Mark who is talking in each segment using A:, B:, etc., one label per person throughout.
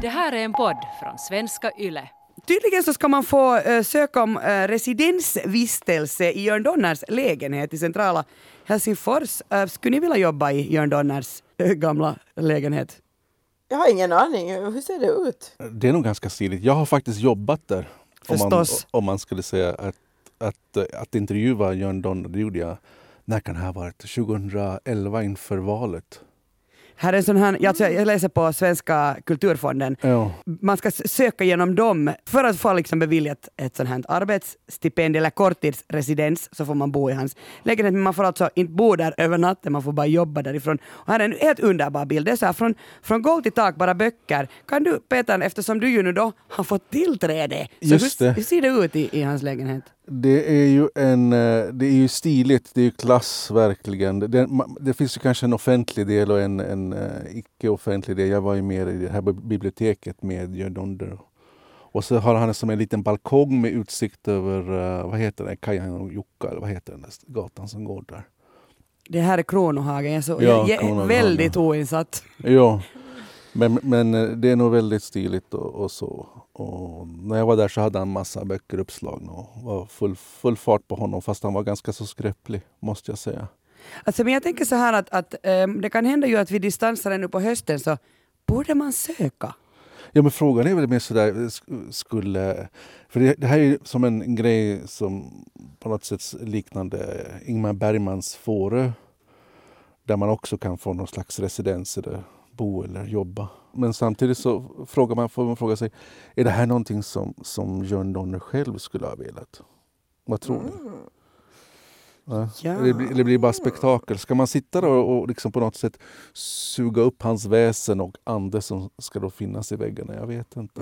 A: Det här är en podd från svenska YLE.
B: Tydligen så ska man få uh, söka om uh, residensvistelse i Jörn Donners lägenhet i centrala Helsingfors. Uh, skulle ni vilja jobba i Jörn Donners gamla lägenhet?
C: Jag har ingen aning. Hur ser det ut?
D: Det är nog ganska stiligt. Jag har faktiskt jobbat där. Om man, om man skulle säga att, att, att intervjua Jörn Donner, det gjorde jag, när kan det ha varit? 2011 inför valet.
B: Här är en sån här, alltså jag läser på Svenska kulturfonden.
D: Ja.
B: Man ska söka genom dem för att få liksom beviljat ett sånt här arbetsstipendium eller korttidsresidens så får man bo i hans lägenhet. Men man får alltså inte bo där över natten, man får bara jobba därifrån. Och här är en helt underbar bild. Det är så här från, från golv till tak, bara böcker. Kan du Peter, eftersom du ju nu då har fått tillträde, så
D: Just
B: hur,
D: det.
B: hur ser det ut i, i hans lägenhet?
D: Det är ju en, eh, det är ju stiligt, det är ju klass verkligen. Det, det finns ju kanske en offentlig del och en, en eh, icke-offentlig del. Jag var ju med i det här bi- biblioteket med Jörn Donner. Och så har han som en liten balkong med utsikt över, eh, vad heter det, Kajan och Jukka, eller vad heter den där gatan som går där?
B: Det här är Kronohagen, jag är, så,
D: Ja,
B: jag är
D: Kronohagen.
B: väldigt oinsatt.
D: Ja, men, men eh, det är nog väldigt stiligt och, och så. Och när jag var där så hade han massa böcker uppslagna och var full, full fart på honom fast han var ganska så skröplig måste jag säga.
B: Alltså, men jag tänker så här att, att ehm, det kan hända ju att vi distansar nu på hösten så borde man söka.
D: Ja men frågan är väl mer sådär, sk- skulle... För det, det här är som en grej som på något sätt liknande Ingmar Bergmans Fårö. Där man också kan få någon slags residens eller bo eller jobba. Men samtidigt så frågar man, får man fråga sig, är det här någonting som, som Jörn Donner själv skulle ha velat? Vad tror ni? Ja.
B: Ja.
D: Eller, blir- eller blir det bara spektakel? Ska man sitta där och, och liksom på något sätt suga upp hans väsen och ande som ska då finnas i väggarna? Jag vet inte.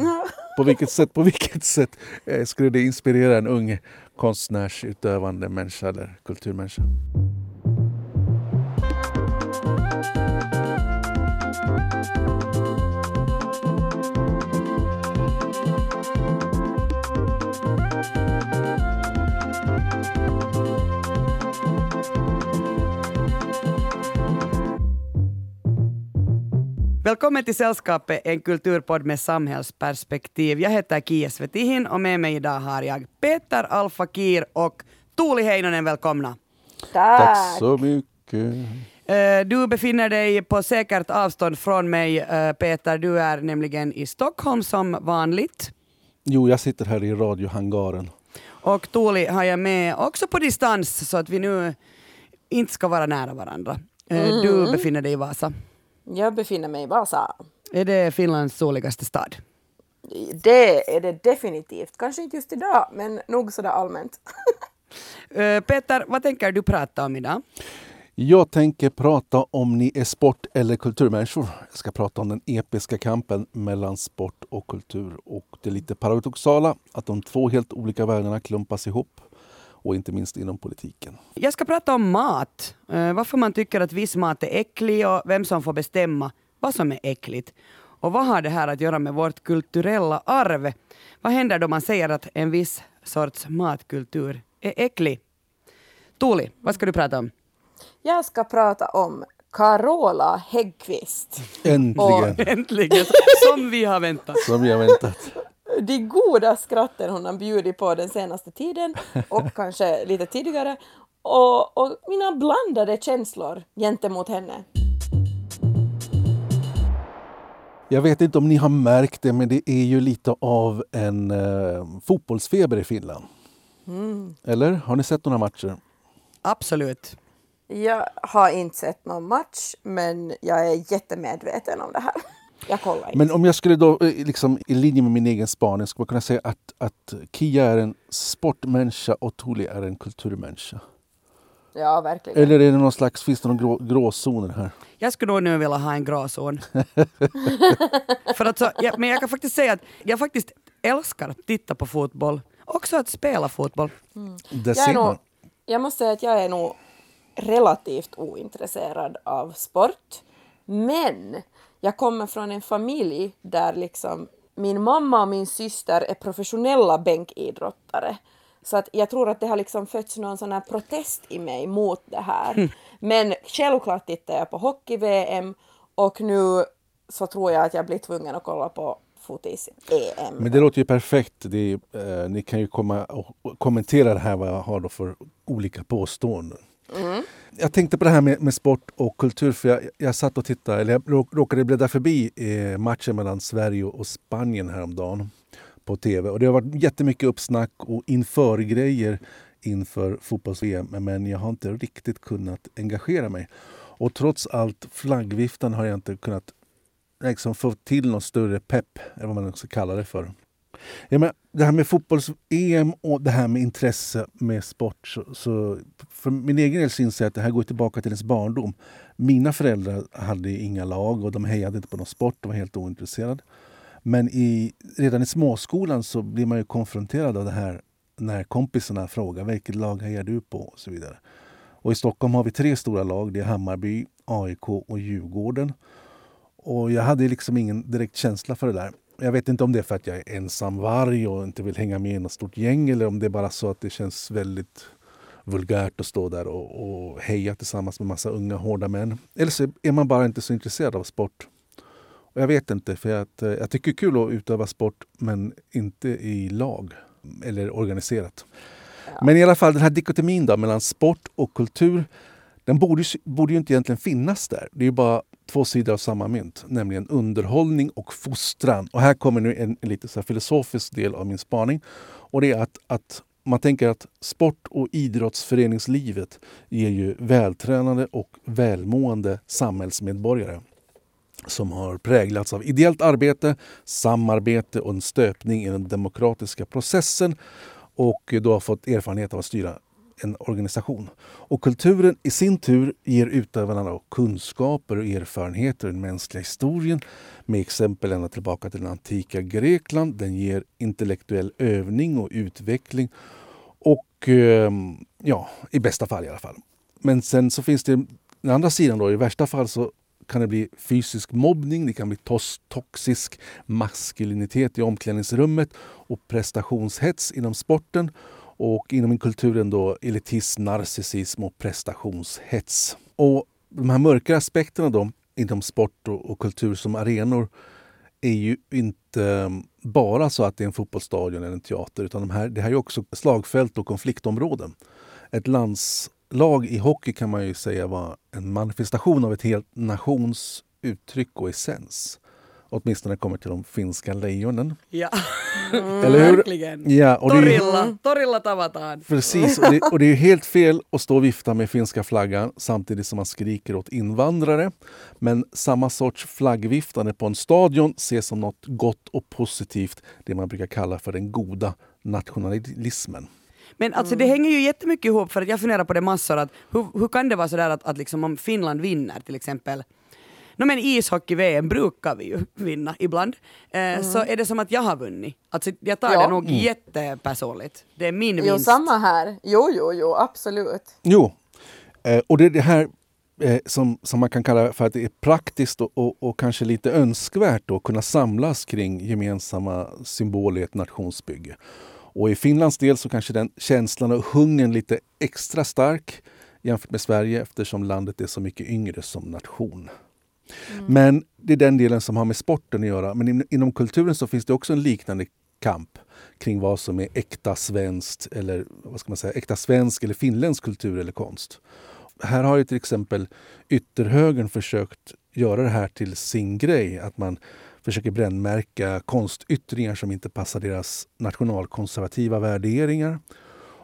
D: På vilket sätt, på vilket sätt eh, skulle det inspirera en ung konstnärsutövande människa eller kulturmänniska?
B: Välkommen till Sällskapet, en kulturpodd med samhällsperspektiv. Jag heter Kia Svetihin och med mig idag har jag Peter Alfakir och Tuuli Heinonen. Välkomna!
D: Tack så mycket.
B: Eh, Du befinner dig på säkert avstånd från mig, eh, Peter. Du är nämligen i Stockholm som vanligt.
D: Jo, jag sitter här i radiohangaren.
B: Och Tuuli har jag med också på distans så att vi nu inte ska vara nära varandra. Eh, Du befinner dig i Vasa.
C: Jag befinner mig i Vasa.
B: Är det Finlands soligaste stad?
C: Det är det definitivt. Kanske inte just idag, men nog sådär allmänt.
B: Eh, Peter, vad tänker du prata om idag?
D: Jag tänker prata om ni är sport eller kulturmänniskor. Jag ska prata om den episka kampen mellan sport och kultur och det lite paradoxala att de två helt olika världarna klumpas ihop och inte minst inom politiken.
B: Jag ska prata om mat. Eh, varför man tycker att viss mat är äcklig och vem som får bestämma vad som är äckligt. Och vad har det här att göra med vårt kulturella arv? Vad händer då man säger att en viss sorts matkultur är äcklig? Tuuli, vad ska du prata om?
C: Jag ska prata om Carola Häggkvist.
D: Äntligen!
B: Äntligen, som vi har väntat.
D: Som vi har väntat.
C: De goda skratten hon har bjudit på den senaste tiden och kanske lite tidigare. Och, och mina blandade känslor gentemot henne.
D: Jag vet inte om ni har märkt det, men det är ju lite av en eh, fotbollsfeber i Finland. Eller? Har ni sett några matcher?
B: Absolut.
C: Jag har inte sett någon match, men jag är jättemedveten om det här. Jag kollar inte.
D: Men om jag skulle då, eh, liksom, i linje med min egen spaning, skulle man kunna säga att, att Kia är en sportmänniska och Tuuli är en kulturmänniska?
C: Ja, verkligen.
D: Eller är det någon slags, finns det någon grå, gråzoner här?
B: Jag skulle nog nu vilja ha en gråzon. För att så, ja, men jag kan faktiskt säga att jag faktiskt älskar att titta på fotboll. Också att spela fotboll.
D: Det
C: jag,
D: ser man.
C: jag måste säga att jag är nog relativt ointresserad av sport. Men jag kommer från en familj där liksom min mamma och min syster är professionella bänkidrottare. Så att jag tror att det har liksom fötts någon sån här protest i mig mot det här. Men självklart tittar jag på hockey-VM och nu så tror jag att jag blir tvungen att kolla på fotis-EM.
D: Men det låter ju perfekt. Det är, eh, ni kan ju komma och och kommentera det här vad jag har då för olika påståenden. Jag tänkte på det här med, med sport och kultur för jag, jag satt och tittade, eller jag råkade bläddra förbi eh, matchen mellan Sverige och Spanien häromdagen på tv. Och det har varit jättemycket uppsnack och inför-grejer inför fotbolls-VM men jag har inte riktigt kunnat engagera mig. Och trots allt flaggviftan har jag inte kunnat liksom få till någon större pepp, eller vad man också kallar det för. Ja, men det här med fotbolls-EM och det här med intresse med sport. Så, så för min egen del syns jag att det här går tillbaka till ens barndom. Mina föräldrar hade inga lag och de hejade inte på någon sport. De var helt ointresserade. Men i, redan i småskolan så blir man ju konfronterad av det här när kompisarna frågar vilket lag hejar du på och så vidare. Och i Stockholm har vi tre stora lag. Det är Hammarby, AIK och Djurgården. Och jag hade liksom ingen direkt känsla för det där. Jag vet inte om det är för att jag är ensam varg och inte vill hänga med i något stort gäng eller om det är bara så att det känns väldigt vulgärt att stå där och, och heja tillsammans med massa unga hårda män. Eller så är man bara inte så intresserad av sport. Och jag vet inte, för att, eh, jag tycker det är kul att utöva sport men inte i lag eller organiserat. Men i alla fall den här dikotomin då, mellan sport och kultur den borde, borde ju inte egentligen finnas där. Det är ju bara två sidor av samma mynt, nämligen underhållning och fostran. Och här kommer nu en, en lite så här filosofisk del av min spaning. Och det är att, att man tänker att sport och idrottsföreningslivet ger ju vältränade och välmående samhällsmedborgare som har präglats av ideellt arbete, samarbete och en stöpning i den demokratiska processen och då har fått erfarenhet av att styra en organisation. Och kulturen i sin tur ger utövarna kunskaper och erfarenheter i den mänskliga historien med exempel ända tillbaka till den antika Grekland. Den ger intellektuell övning och utveckling och ehm, ja, i bästa fall i alla fall. Men sen så finns det den andra sidan då. I värsta fall så kan det bli fysisk mobbning, det kan bli tos- toxisk maskulinitet i omklädningsrummet och prestationshets inom sporten och inom kulturen då elitism, narcissism och prestationshets. Och de här mörka aspekterna då inom sport och, och kultur som arenor är ju inte mm, bara så att det är en fotbollsstadion eller en teater utan de här, det här är också slagfält och konfliktområden. Ett landslag i hockey kan man ju säga var en manifestation av ett helt nations uttryck och essens. Åtminstone när det kommer till de finska lejonen.
B: Ja,
D: Eller hur?
B: verkligen.
D: Ja, och det är ju-
B: Torilla, torilla tavataan.
D: Precis, och det, och det är helt fel att stå och vifta med finska flaggan samtidigt som man skriker åt invandrare. Men samma sorts flaggviftande på en stadion ses som något gott och positivt, det man brukar kalla för den goda nationalismen.
B: Men alltså det hänger ju jättemycket ihop för att jag funderar på det massor att hur, hur kan det vara sådär att, att liksom om Finland vinner till exempel No men ishockey-VM brukar vi ju vinna ibland. Eh, Så är det som att jag har vunnit. Alltså jag tar
C: Ja.
B: det nog jättepersonligt. Det är min
C: Jo,
B: vinst.
C: samma här. Jo, jo, jo, absolut.
D: Jo, eh, och det är det här eh, som, som man kan kalla för att det är praktiskt och, och, och kanske lite önskvärt att kunna samlas kring gemensamma symboler i ett nationsbygge. Och i Finlands del så kanske den känslan och hungern lite extra stark jämfört med Sverige eftersom landet är så mycket yngre som nation. Mm. Men det är den delen som har med sporten att göra. Men in, inom kulturen så finns det också en liknande kamp kring vad som är äkta svenskt eller vad ska man säga, äkta svensk eller finländsk kultur eller konst. Här har ju till exempel ytterhögern försökt göra det här till sin grej. Att man försöker brännmärka konstyttringar som inte passar deras nationalkonservativa värderingar.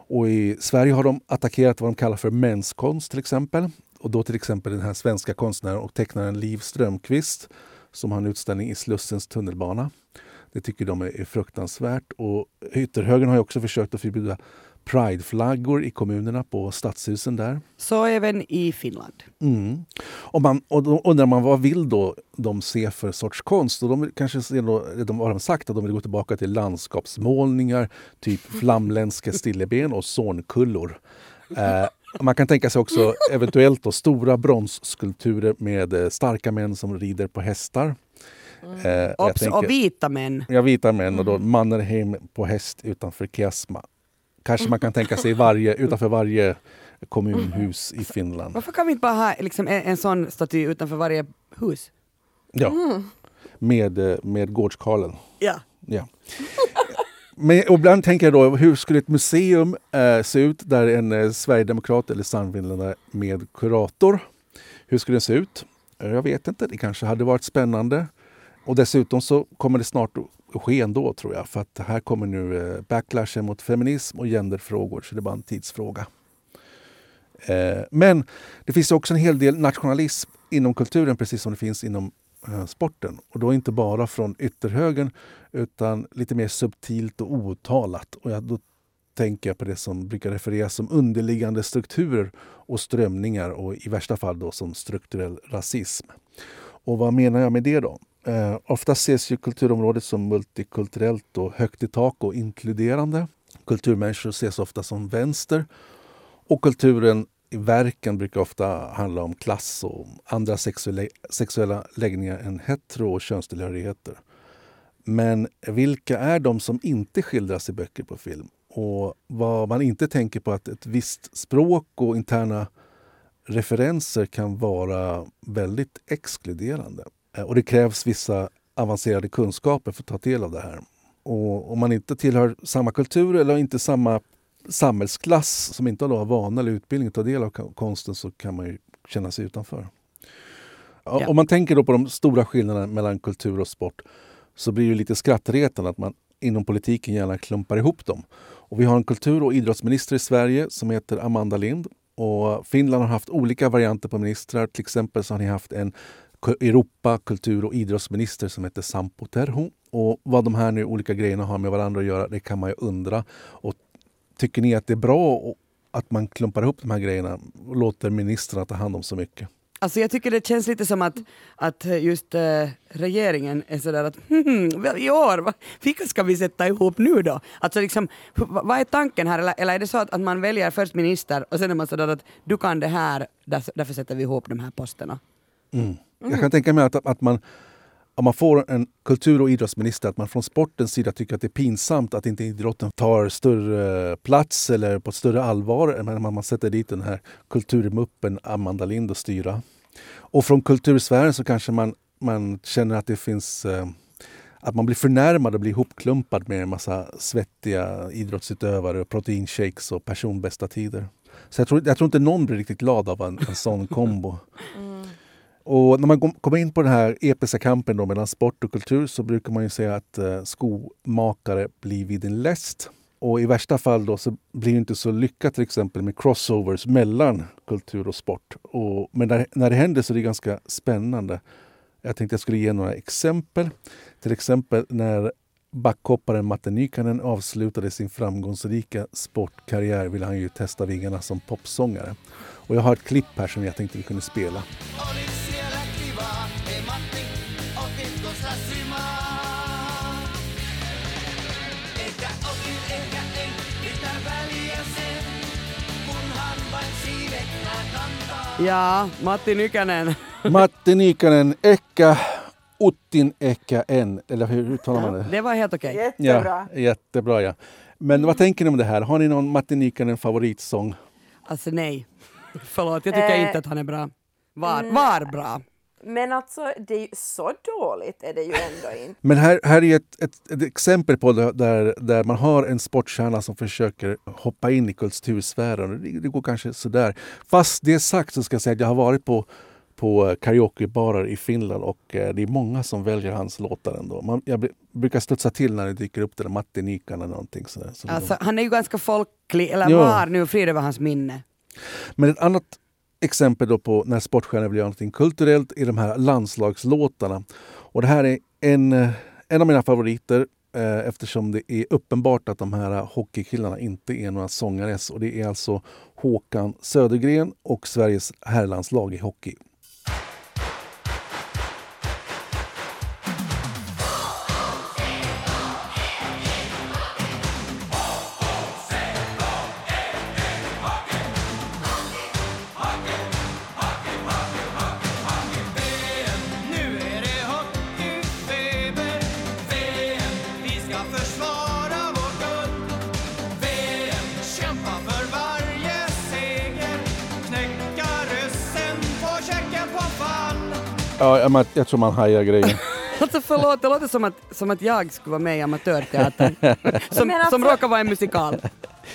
D: Och i Sverige har de attackerat vad de kallar för menskonst till exempel. Och då till exempel den här svenska konstnären och tecknaren Liv Strömquist som har en utställning i Slussens tunnelbana. Det tycker de är är fruktansvärt. Och ytterhögern har ju också försökt att förbjuda prideflaggor i kommunerna på stadshusen där.
B: Så även i Finland.
D: Mm. Och, man, och då undrar man vad vill då de se för sorts konst? Och de kanske se då, de har sagt att de vill gå tillbaka till landskapsmålningar, typ flamländska stilleben och zornkullor. Eh, man kan tänka sig också eventuellt då stora bronsskulpturer med eh, starka män som rider på hästar. Eh, jag
B: Obs,
D: tänker-
B: och vita män.
D: Ja, vita män och då Mannerheim på häst utanför Kiasma. Kanske man kan tänka sig varje, utanför varje kommunhus i Finland.
B: Varför kan vi inte bara ha liksom en, en sån staty utanför varje hus?
D: Ja. med, eh, med gårdskarlen.
B: Ja.
D: Ja. Men och ibland tänker jag då, hur skulle ett museum eh, se ut där en eh, sverigedemokrat eller sannfinländare med kurator, hur skulle det se ut? Eh, jag vet inte, det kanske hade varit spännande. Och dessutom så kommer det snart att ske ändå tror jag, för att här kommer nu eh, backlashen mot feminism och genderfrågor, så det är bara en tidsfråga. Eh, Men det finns också en hel del nationalism inom kulturen, precis som det finns inom Eh, sporten. Och då inte bara från ytterhögern, utan lite mer subtilt och outtalat. Och jag, då tänker jag på det som brukar refereras som underliggande strukturer och strömningar och i värsta fall då som strukturell rasism. Och vad menar jag med det då? Eh, ofta ses ju kulturområdet som multikulturellt och högt i tak och inkluderande. Kulturmänniskor ses ofta som vänster och kulturen verken brukar ofta handla om klass och andra sexuella, sexuella läggningar än hetero och könstillhörigheter. Men vilka är de som inte skildras i böcker på film? Och vad man inte tänker på att ett visst språk och interna referenser kan vara väldigt exkluderande. Eh, och det krävs vissa avancerade kunskaper för att ta del av det här. Och om man inte tillhör samma kultur eller inte samma samhällsklass som inte har vana eller utbildning att ta del av konsten så kan man ju känna sig utanför.
B: Ja.
D: Om man tänker då på de stora skillnaderna mellan kultur och sport så blir det lite skrattretande att man inom politiken gärna klumpar ihop dem. Och vi har en kultur och idrottsminister i Sverige som heter Amanda Lind. Och Finland har haft olika varianter på ministrar. Till exempel så har ni haft en Europa kultur och idrottsminister som heter Sampo Terho. Och vad de här nu olika grejerna har med varandra att göra, det kan man ju undra. Och tycker ni att det är bra att man klumpar ihop de här grejerna och låter ministrarna ta hand om så mycket?
B: Alltså jag tycker det känns lite som att, att just eh, regeringen är sådär att hmm, i år, va, vilka ska vi sätta ihop nu då? Alltså liksom, vad är tanken här? Eller, eller är det så att, att man väljer först minister och sen är man sådär att du kan det här, därför, därför sätter vi ihop de här posterna.
D: Mm. Jag kan tänka mig att, att man om man får en kultur och idrottsminister, att man från sportens sida tycker att det är pinsamt att inte idrotten tar större plats eller på ett större allvar än man man sätter dit den här kulturmuppen Amanda Lind att styra. Och från kultursfären så kanske man, man känner att det finns eh, att man blir förnärmad och blir ihopklumpad med en massa svettiga idrottsutövare, proteinshakes och personbästa tider. Så jag tror, jag tror inte någon blir riktigt glad av en, en sån kombo. Mm. Och när man kommer in på den här episka kampen då mellan sport och kultur så brukar man ju säga att eh, skomakare blir vid din läst. Och i värsta fall då så blir det inte så lyckat till exempel med crossovers mellan kultur och sport. Och, men när, när det händer så är det ganska spännande. Jag tänkte jag skulle ge några exempel. Till exempel när backhopparen Matte Nykänen avslutade sin framgångsrika sportkarriär ville han ju testa vingarna som popsångare. Och jag har ett klipp här som jag tänkte vi kunde spela.
B: Ja, Matti Nykänen.
D: Matti Nykänen, Eka Uttin Eka en. Eller hur uttalar man det?
B: Det var helt okej.
C: Jättebra.
D: Ja, jättebra ja. Men vad tänker ni om det här? Har ni någon Matti Nykänen favoritsång?
B: Alltså nej. Förlåt, jag tycker
C: Eh,
B: inte att han är bra. Var, var bra.
C: Men alltså, det är ju så dåligt är det ju ändå inte.
D: Men här, här är ett, ett, ett exempel på det, där, där man har en sportstjärna som försöker hoppa in i kultursfären. Det, det går kanske sådär. Fast det sagt så ska jag säga att jag har varit på, på karaokebarer i Finland och eh, det är många som väljer hans låtar ändå. Man, jag br- brukar studsa till när det dyker upp där Matti Nykänen eller någonting sådär. Så
B: Alltså, han är ju ganska folklig, eller
D: Ja.
B: var nu, frid över hans minne.
D: Men ett annat exempel då på när sportstjärnor vill göra något kulturellt är de här landslagslåtarna. Och det här är en, eh, en av mina favoriter eh, eftersom det är uppenbart att de här hockeykillarna inte är några sångares. Och det är alltså Håkan Södergren och Sveriges herrlandslag i hockey. Jag, jag tror man hajar grejen.
B: Alltså förlåt, det låter som att, som att jag skulle vara med i amatörteatern. Som,
C: alltså-
B: som råkar vara en musikal.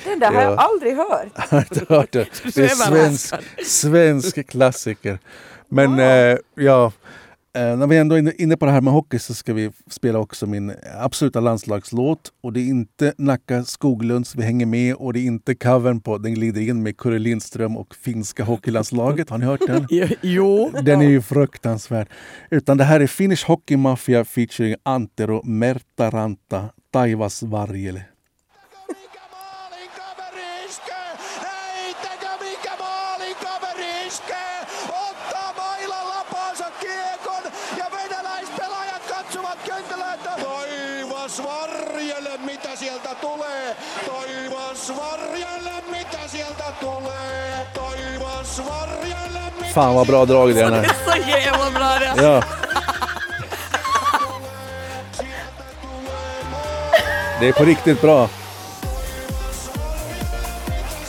C: Den där har jag
D: Ja.
C: aldrig hört.
D: Det. Är svensk, svensk klassiker. Men eh, ja, eh, när vi ändå är inne- på det här med hockey så ska vi spela också min absoluta landslagslåt. Och det är inte Nacka Skoglunds Vi hänger med och det är inte covern på Den glider in med Kurre Lindström och finska hockeylandslaget. Har ni hört den?
B: Jo.
D: Den är ju fruktansvärd. Utan det här är Finnish Hockey Mafia featuring Antero Mertaranta Taivas Varjele. Fan vad bra drag det är den här.
B: Så jävla bra det
D: Ja. Det är på riktigt bra.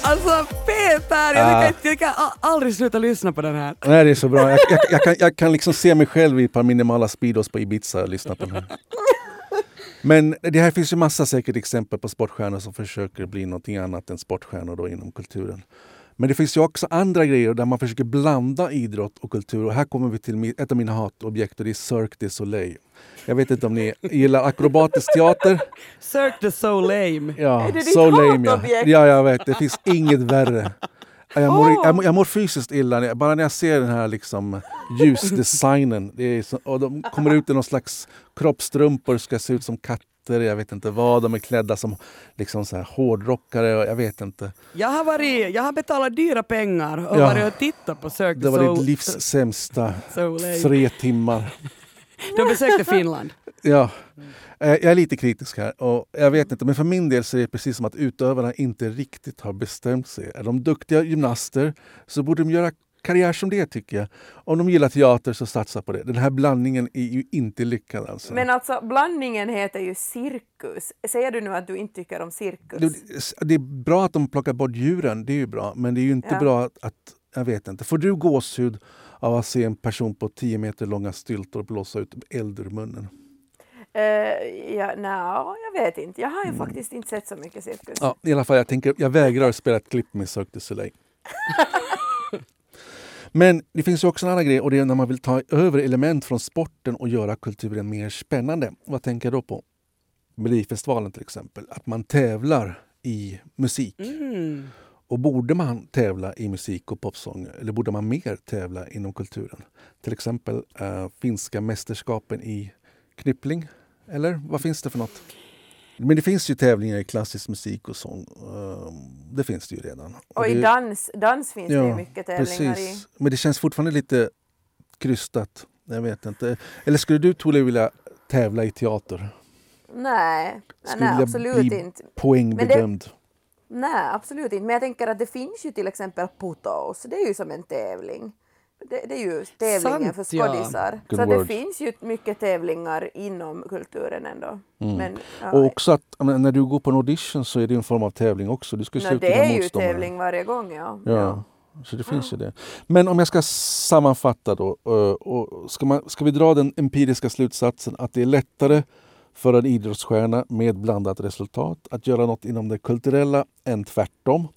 B: Alltså Peter, jag, kan, inte- jag kan aldrig sluta lyssna på den här.
D: Nej, det är så bra. Jag, jag, jag, kan, jag kan liksom se mig själv i ett par minimala Speedos på Ibiza och lyssna på den här. Men det här finns ju massa säkert exempel på sportstjärnor som försöker bli någonting annat än sportstjärnor då inom kulturen. Men det finns ju också andra grejer där man försöker blanda idrott och kultur. Och här kommer vi till ett av mina hatobjekt och det är Cirque du Soleil. Jag vet inte om ni gillar akrobatisk teater?
B: Cirque du Soleil.
D: Ja,
C: Är det ditt
D: so lame ja.
C: hatobjekt?
D: Ja, jag vet. Det finns inget värre. Jag mår, jag, mår, jag mår fysiskt illa bara när jag ser den här liksom ljusdesignen. Det är så, och de kommer ut i någon slags kroppstrumpor ska se ut som katter. Jag vet inte vad. De är klädda som liksom så här hårdrockare. Och jag vet inte.
B: Jag har, varit, jag har betalat dyra pengar och
D: Ja.
B: varit och tittat på Cirque
D: Det var ditt livs sämsta tre timmar.
B: De besökte Finland.
D: Ja, Eh, jag är lite kritisk här. Och jag vet inte, men för min del så är det precis som att utövarna inte riktigt har bestämt sig. Är de duktiga gymnaster så borde de göra karriär som det tycker jag. Om de gillar teater så satsa på det. Den här blandningen är ju inte lyckad alltså.
C: Men alltså blandningen heter ju cirkus. Säger du nu att du inte tycker om cirkus?
D: det, det är bra att de plockar bort djuren, det är ju bra. Men det är ju inte
C: Ja.
D: bra att, att, jag vet inte. Får du gåshud av att se en person på 10 meter långa styltor blåsa ut eld ur munnen?
C: Uh, ja, no, jag vet inte. Jag har ju faktiskt inte sett så mycket cirkus.
D: Ja, i alla fall, jag, tänker, jag vägrar spela ett klipp med Cirque du Soleil. Men det finns ju också en annan grej och det är när man vill ta över element från sporten och göra kulturen mer spännande. Vad tänker jag då på? Melodifestivalen till exempel. Att man tävlar i musik.
B: Mm.
D: Och borde man tävla i musik och popsång eller borde man mer tävla inom kulturen? Till exempel eh, finska mästerskapen i knyppling. Eller vad finns det för något? Men det finns ju tävlingar i klassisk musik och sång. Eh, det finns det ju redan.
C: Och i
D: det,
C: dans, dans finns det ju mycket tävlingar i.
D: precis. Men det känns fortfarande lite krystat. Jag vet inte. Eller skulle du Tole vilja tävla i teater?
C: Nej, nej,
D: Skulle
C: nej
D: vilja
C: absolut
D: bli-
C: inte.
D: Poängbedömd.
C: Nej, absolut inte. Men jag tänker att det finns ju till exempel putos. Det är ju som en tävling. Det, det är ju tävlingen
B: Sant,
C: för
B: ja.
C: skådisar.
D: Good
C: Så det finns ju mycket tävlingar inom kulturen ändå. Men, ja,
D: Och också att när du går på en audition så är det en form av tävling också. Du ska ut
C: det är ju tävling varje gång, ja.
D: Ja, så det finns ju det. Men om jag ska sammanfatta då. eh, Och ska, man, ska vi dra den empiriska slutsatsen att det är lättare för en idrottsstjärna med blandat resultat att göra något inom det kulturella än tvärtom.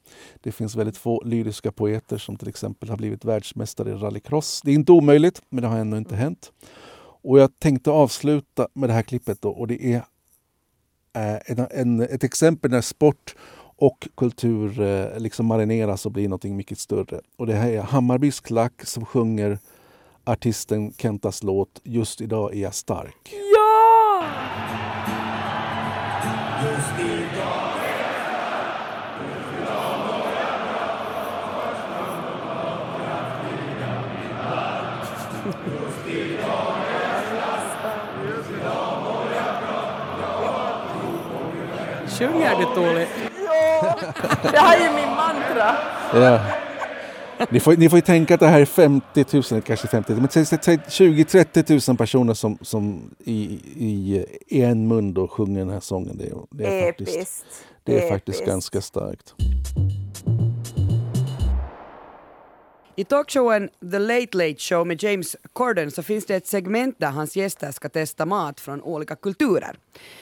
D: Det finns väldigt få lyriska poeter som till exempel har blivit världsmästare i rallycross. Det är inte omöjligt, men det har ännu inte hänt. Och jag tänkte avsluta med det här klippet då, och det är eh, en, en, ett exempel när sport och kultur eh, liksom marineras och blir något mycket större. Och det här är Hammarbys klack som sjunger artisten Kentas låt Just idag är jag stark.
C: Just idag Just idag är jag
B: Sjunger du dåligt?
C: Ja! Det här är min mantra!
D: Yeah. Ni, får, ni får ju tänka att det här är 50 000, eller kanske 50 000, men säg- säg- säg 20-30 000 personer som, som i, i, en mun då sjunger den här sången. Det, är- det är, faktiskt,
C: Episkt.
D: det är faktiskt ganska starkt.
B: I talkshowen The Late Late Show med James Corden så finns det ett segment där hans gäster ska testa mat från olika kulturer.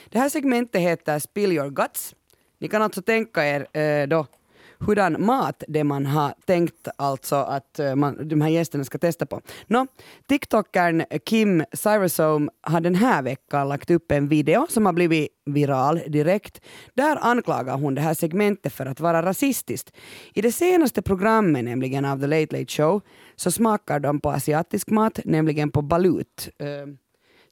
B: Det här segmentet heter Spill your guts. Ni kan alltså tänka er eh, då hurdan mat det man har tänkt alltså att eh, man, de här gästerna ska testa på. Nå, TikTokern Kim Cyrusome har den här veckan lagt upp en video som har blivit viral direkt. Där anklagar hon det här segmentet för att vara rasistiskt. I det senaste programmet, nämligen av The Late Late Show, så smakar de på asiatisk mat, nämligen på balut. Eh,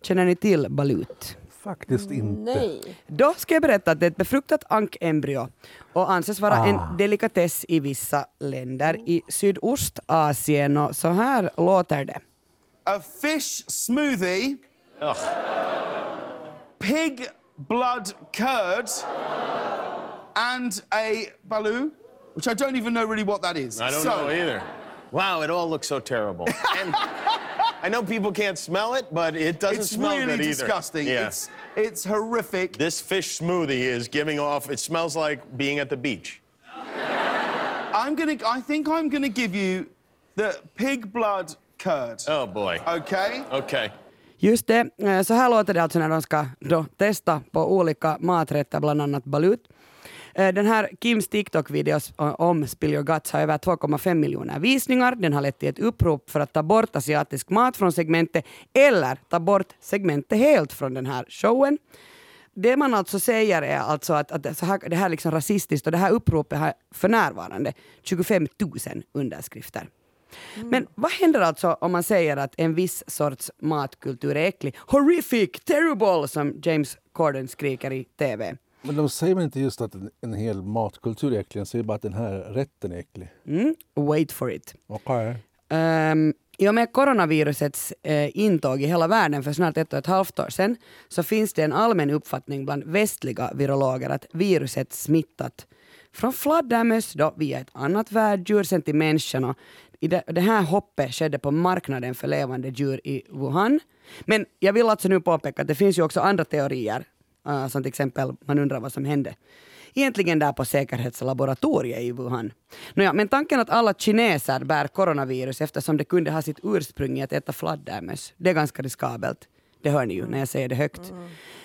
B: känner ni till balut?
D: Faktiskt inte.
C: Nej.
B: Då ska jag berätta att det är ett befruktat antembryo och anses vara en delikatess i vissa länder i Sydostasien. Och så här låter det.
E: a fish smoothie, pig blood curd, and a baloo, which I don't even know really what that is.
F: I don't
E: So,
F: know either. Wow, it all looks so terrible. and I know people can't smell it, but it doesn't
E: It's
F: smell
E: really
F: good either.
E: disgusting.
F: Yeah.
E: It's it's horrific.
F: This fish smoothie is giving off. It smells like being at the beach.
E: I'm gonna. I think I'm gonna give you the pig blood curd.
F: Oh boy.
E: Okay.
F: Okay.
B: Just det, eh, så här låter det alltså när de ska då testa på olika maträtter, bland annat balut. Eh, Den här Kims TikTok-videos eh, om Spill your guts har över 2,5 miljoner visningar. Den har lett till ett upprop för att ta bort asiatisk mat från segmentet eller ta bort segmentet helt från den här showen. Det man alltså säger är alltså att, att så här, det här är liksom rasistiskt och det här uppropet har för närvarande 25 000 underskrifter. Men vad händer alltså om man säger att en viss sorts matkultur är äcklig? Horrific, terrible, som James Corden skriker i TV.
D: Men de säger väl inte just att en, en hel matkultur är äcklig, de säger bara att den här rätten är äcklig.
B: Mm? Wait for it.
D: Okej.
B: Um, I och med coronavirusets eh, intåg i hela världen för snart ett och ett halvt år sedan så finns det en allmän uppfattning bland västliga virologer att viruset smittat från fladdermöss då via ett annat värddjur sen till människan. Och i det, det här hoppet skedde på marknaden för levande djur i Wuhan. Men jag vill alltså nu påpeka att det finns ju också andra teorier, uh, som till exempel man undrar vad som hände egentligen där på säkerhetslaboratoriet i Wuhan. Nåja, men tanken att alla kineser bär coronavirus eftersom det kunde ha sitt ursprung i att äta fladdermöss, det är ganska riskabelt. Det hör ni ju när jag säger det högt.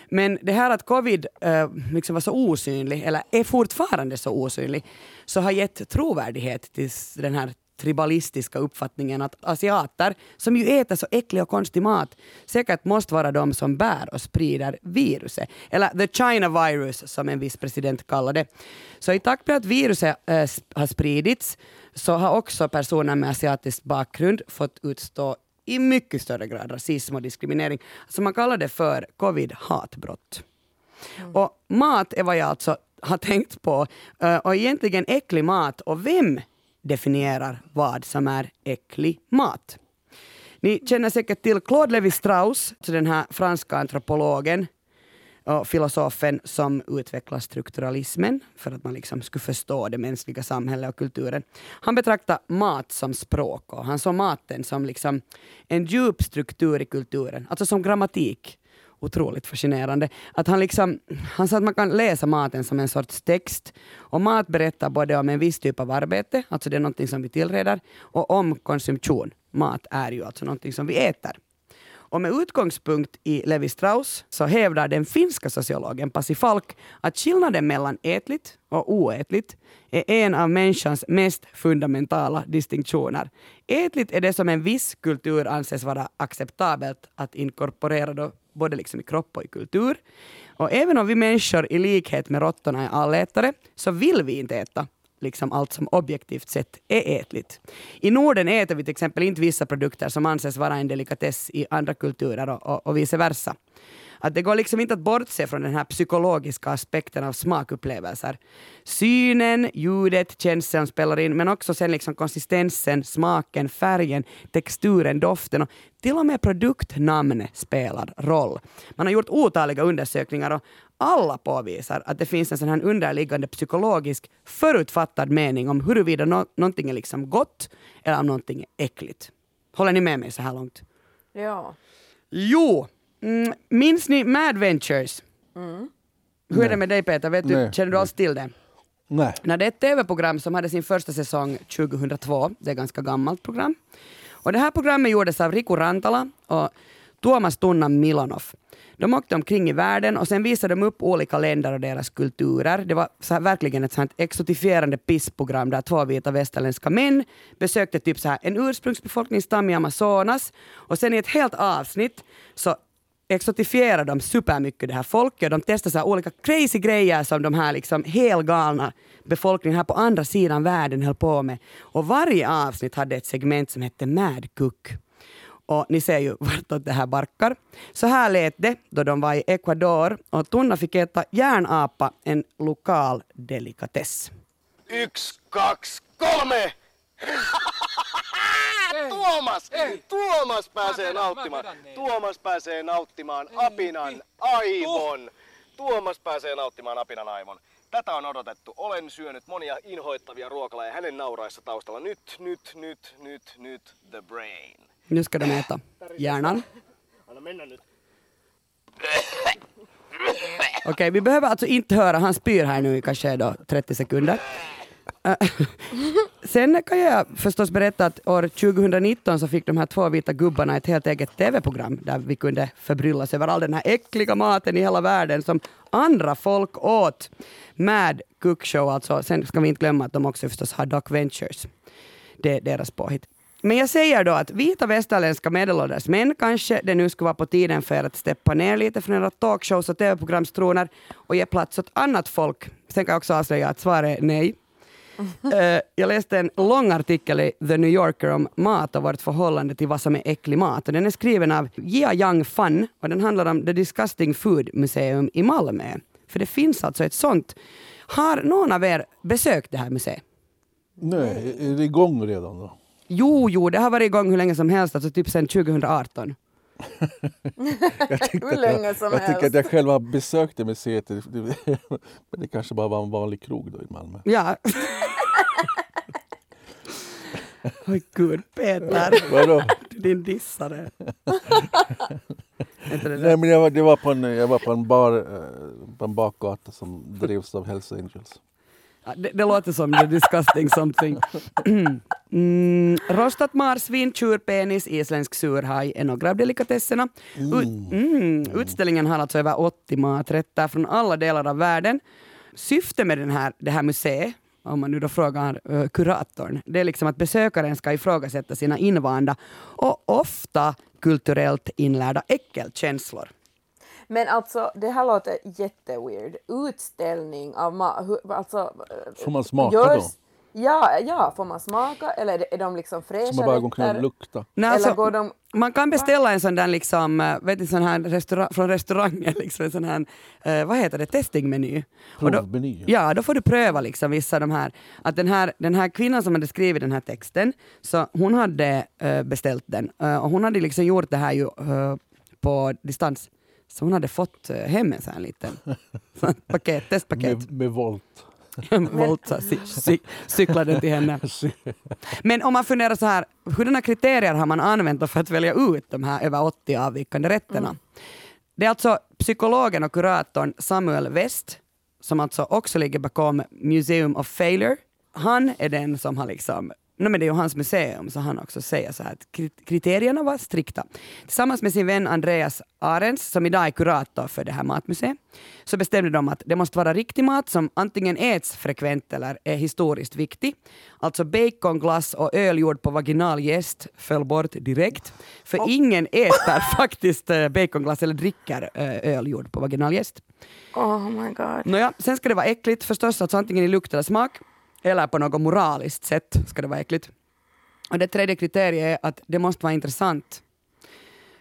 B: Men det här att covid eh, liksom var så osynlig, eller är fortfarande så osynlig, så har gett trovärdighet till den här tribalistiska uppfattningen att asiater, som ju äter så äcklig och konstig mat, säkert måste vara de som bär och sprider viruset. Eller the China virus, som en viss president kallade det. Så i takt med att viruset sp- har spridits så har också personer med asiatisk bakgrund fått utstå i mycket större grad rasism och diskriminering. Så man kallar det för covid-hatbrott. Och mat är vad jag alltså har tänkt på. Eh, Och egentligen äcklig mat. Och vem definierar vad som är äcklig mat? Ni känner säkert till Claude Lévi-Strauss, alltså den här franska antropologen och filosofen som utvecklar strukturalismen för att man liksom skulle förstå det mänskliga samhället och kulturen. Han betraktar mat som språk och han såg maten som liksom en djup struktur i kulturen, alltså som grammatik. Otroligt fascinerande. Att han, liksom, han sa att man kan läsa maten som en sorts text. Och mat berättar både om en viss typ av arbete, alltså det är någonting som vi tillreder, och om konsumtion. Mat är ju alltså någonting som vi äter. Och med utgångspunkt i Levi Strauss så hävdar den finska sociologen Pasi Falk att skillnaden mellan ätligt och oätligt är en av människans mest fundamentala distinktioner. Ätligt är det som en viss kultur anses vara acceptabelt att inkorporera då, både liksom i kropp och i kultur. Och även om vi människor i likhet med råttorna är allätare så vill vi inte äta liksom allt som objektivt sett är ätligt. I Norden äter vi till exempel inte vissa produkter som anses vara en delikatess i andra kulturer och, och, och vice versa. Att det går liksom inte att bortse från den här psykologiska aspekten av smakupplevelser. Synen, ljudet, känseln spelar in, men också sen liksom konsistensen, smaken, färgen, texturen, doften och till och med produktnamn spelar roll. Man har gjort otaliga undersökningar och alla påvisar att det finns en sån här underliggande psykologisk förutfattad mening om huruvida no någonting är liksom gott eller om någonting är äckligt. Håller ni med mig så här långt?
C: Ja.
B: Jo, mm, minns ni Mad Ventures? Hur är det med dig Peter? Vet du, känner du alls till det?
D: Nej.
B: Nej, det är ett tv-program som hade sin första säsong 2002. Det är ett ganska gammalt program. Och det här programmet gjordes av Riku Rantala och Tuomas Tunnan Milonov. De åkte omkring i världen och sen visade de upp olika länder och deras kulturer. Det var så här, verkligen ett sånt exotifierande pissprogram där två vita västerländska män besökte typ så här en ursprungsbefolkningsstam i Amazonas och sen i ett helt avsnitt så exotifierar de supermycket det här folket. De testar så här olika crazy grejer som de här liksom helgalna befolkningen här på andra sidan världen höll på med. Och varje avsnitt hade ett segment som hette Mad Cook. Och ni ser ju vartåt det här barkar. Så här lät det då de var i Ecuador och Tunna fick äta järnapa, en lokal delikatess.
G: Yksi, kaksi, kolme! Tuomas! Tuomas pääsee nauttimaan. Tuomas pääsee nauttimaan apinan aivon. Tuomas pääsee nauttimaan apinan aivon. Tätä on odotettu. Olen syönyt monia inhoittavia ruokalajeja hänen nauraessa taustalla. Nyt, nyt, nyt, nyt, nyt, the brain.
B: Nu ska de äta hjärnan.
G: Anna mennä nyt.
B: Okej, vi behöver alltså inte höra, han spyr här nu i kanske då 30 sekunder. Eh, sen kan jag förstås berätta att år 2019 så fick de här två vita gubbarna ett helt eget tv-program där vi kunde förbryllas över all den här äckliga maten i hela världen som andra folk åt. Mad Cook Show alltså. Sen ska vi inte glömma att de också förstås har Doc Ventures. Det är deras påhitt. Men jag säger då att vita västerländska medelålders män kanske det nu skulle vara på tiden för er att steppa ner lite från era talkshows och tv-programstroner och ge plats åt annat folk. Sen kan jag också avslöja att svaret är nej. Eh, jag läste en lång artikel i The New Yorker om mat och vårt förhållande till vad som är äcklig mat. Och den är skriven av Jia Yang Fan och den handlar om The Disgusting Food Museum i Malmö. För det finns alltså ett sånt. Har någon av er besökt det här museet?
D: Nej, är det igång redan då?
B: Jo, jo, det har varit igång hur länge som helst, alltså typ sedan 2018.
C: Hur länge som
D: jag
C: helst.
D: tycker att jag själv har besökt det museet, men det kanske bara var en vanlig krog då i Malmö.
B: Ja. Oj gud, Peter,
D: Vadå?
B: din dissare.
D: Nej, men jag var, det var på en, jag var på en bar eh, på en bakgata som drevs av Hells Angels.
B: Det, det låter som the disgusting something. Mm, rostat marsvin, tjurpenis, isländsk surhaj är några av delikatesserna. Ut, mm, utställningen har alltså över 80 maträtter från alla delar av världen. Syftet med den här, det här museet, om man nu då frågar uh, kuratorn, det är liksom att besökaren ska ifrågasätta sina invanda och ofta kulturellt inlärda äckelkänslor.
C: Men alltså, det här låter jätteweird. Utställning av mat. Alltså, eh,
D: Får man smaka
C: görs-
D: då?
C: Ja, ja, får man smaka? Eller är de liksom fräscha
D: Som man bara går omkring och
C: rätter?
D: lukta.
B: Nej,
C: Eller
B: alltså,
C: går de...
B: Man kan beställa en sån där liksom, eh, vet du, sån här restaurang, från restaurangen, liksom, en sån här, eh, vad heter det, testingmeny.
D: Provmeny.
B: ja, då får du pröva liksom vissa de här, att den här, den här kvinnan som hade skrivit den här texten, så hon hade eh, beställt den eh, och hon hade liksom gjort det här ju eh, på distans. Så hon hade fått uh, hem en sån här liten sån paket, testpaket.
D: Med, med volt.
B: Volt så cy, cy, cyklade till henne. Men om man funderar så här, hurdana kriterier har man använt för att välja ut de här över 80 avvikande rätterna? Det är alltså psykologen och kuratorn Samuel West, som alltså också ligger bakom Museum of Failure. Han är den som har liksom No, men det är ju hans museum, så han också säger så här att krit- kriterierna var strikta. Tillsammans med sin vän Andreas Arens, som idag är kurator för det här matmuseet, så bestämde de att det måste vara riktig mat som antingen äts frekvent eller är historiskt viktig. Alltså bacon, glass och öl gjord på vaginal jäst föll bort direkt. För ingen äter faktiskt eh, baconglass eller dricker eh, öl gjord på vaginal jäst.
C: Oh my god.
B: Nåja, sen ska det vara äckligt förstås, alltså antingen i lukt eller smak, eller på något moraliskt sätt ska det vara äckligt. Och det tredje kriteriet är att det måste vara intressant.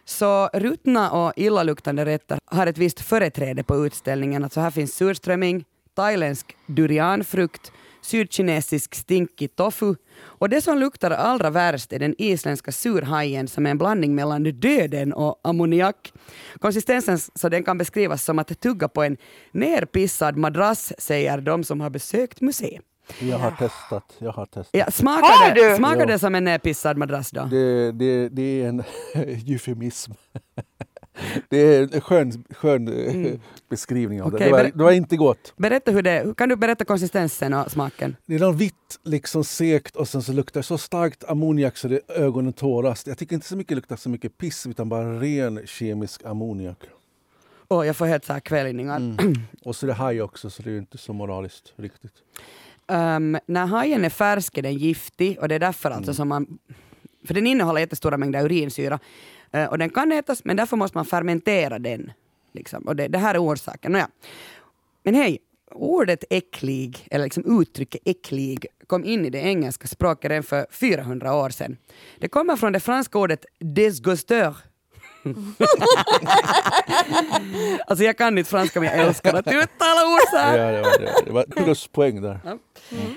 B: Så ruttna och illaluktande rätter har ett visst företräde på utställningen. Alltså här finns surströmming, thailändsk durianfrukt, sydkinesisk stinkig tofu och det som luktar allra värst är den isländska surhajen som är en blandning mellan döden och ammoniak. Konsistensen så den kan beskrivas som att tugga på en nerpissad madrass, säger de som har besökt museet.
D: Jag har testat. Jag har testat.
B: Ja,
C: Har
B: smakar, det,
C: du?
B: smakar det som en nerpissad madrass då?
D: Det, det, det är en eufemism. Det är en skön, skön eh, beskrivning av
B: Okej,
D: det. Det var, det var inte gott.
B: Berätta hur det Kan du berätta konsistensen och smaken?
D: Det är något vitt, liksom segt och sen så luktar det så starkt ammoniak så det ögonen tåras. Jag tycker inte så mycket luktar så mycket piss utan bara ren kemisk ammoniak.
B: Åh, jag får helt så här kvällningar.
D: Mm. Och så är det haj också så det är inte så moraliskt riktigt.
B: Ehm, när hajen är färsk är den giftig och det är därför alltså som man... För den innehåller jättestora mängder urinsyra. Eh, och den kan ätas men därför måste man fermentera den. Liksom. Och det, det här är orsaken. Nåja. Men hej, ordet äcklig, eller liksom uttrycket äcklig, kom in i det engelska språket redan för 400 år sedan. Det kommer från det franska ordet disgusteur. alltså jag kan inte franska men jag älskar att uttala ord så här.
D: Ja, det, var, det, var, det var pluspoäng där.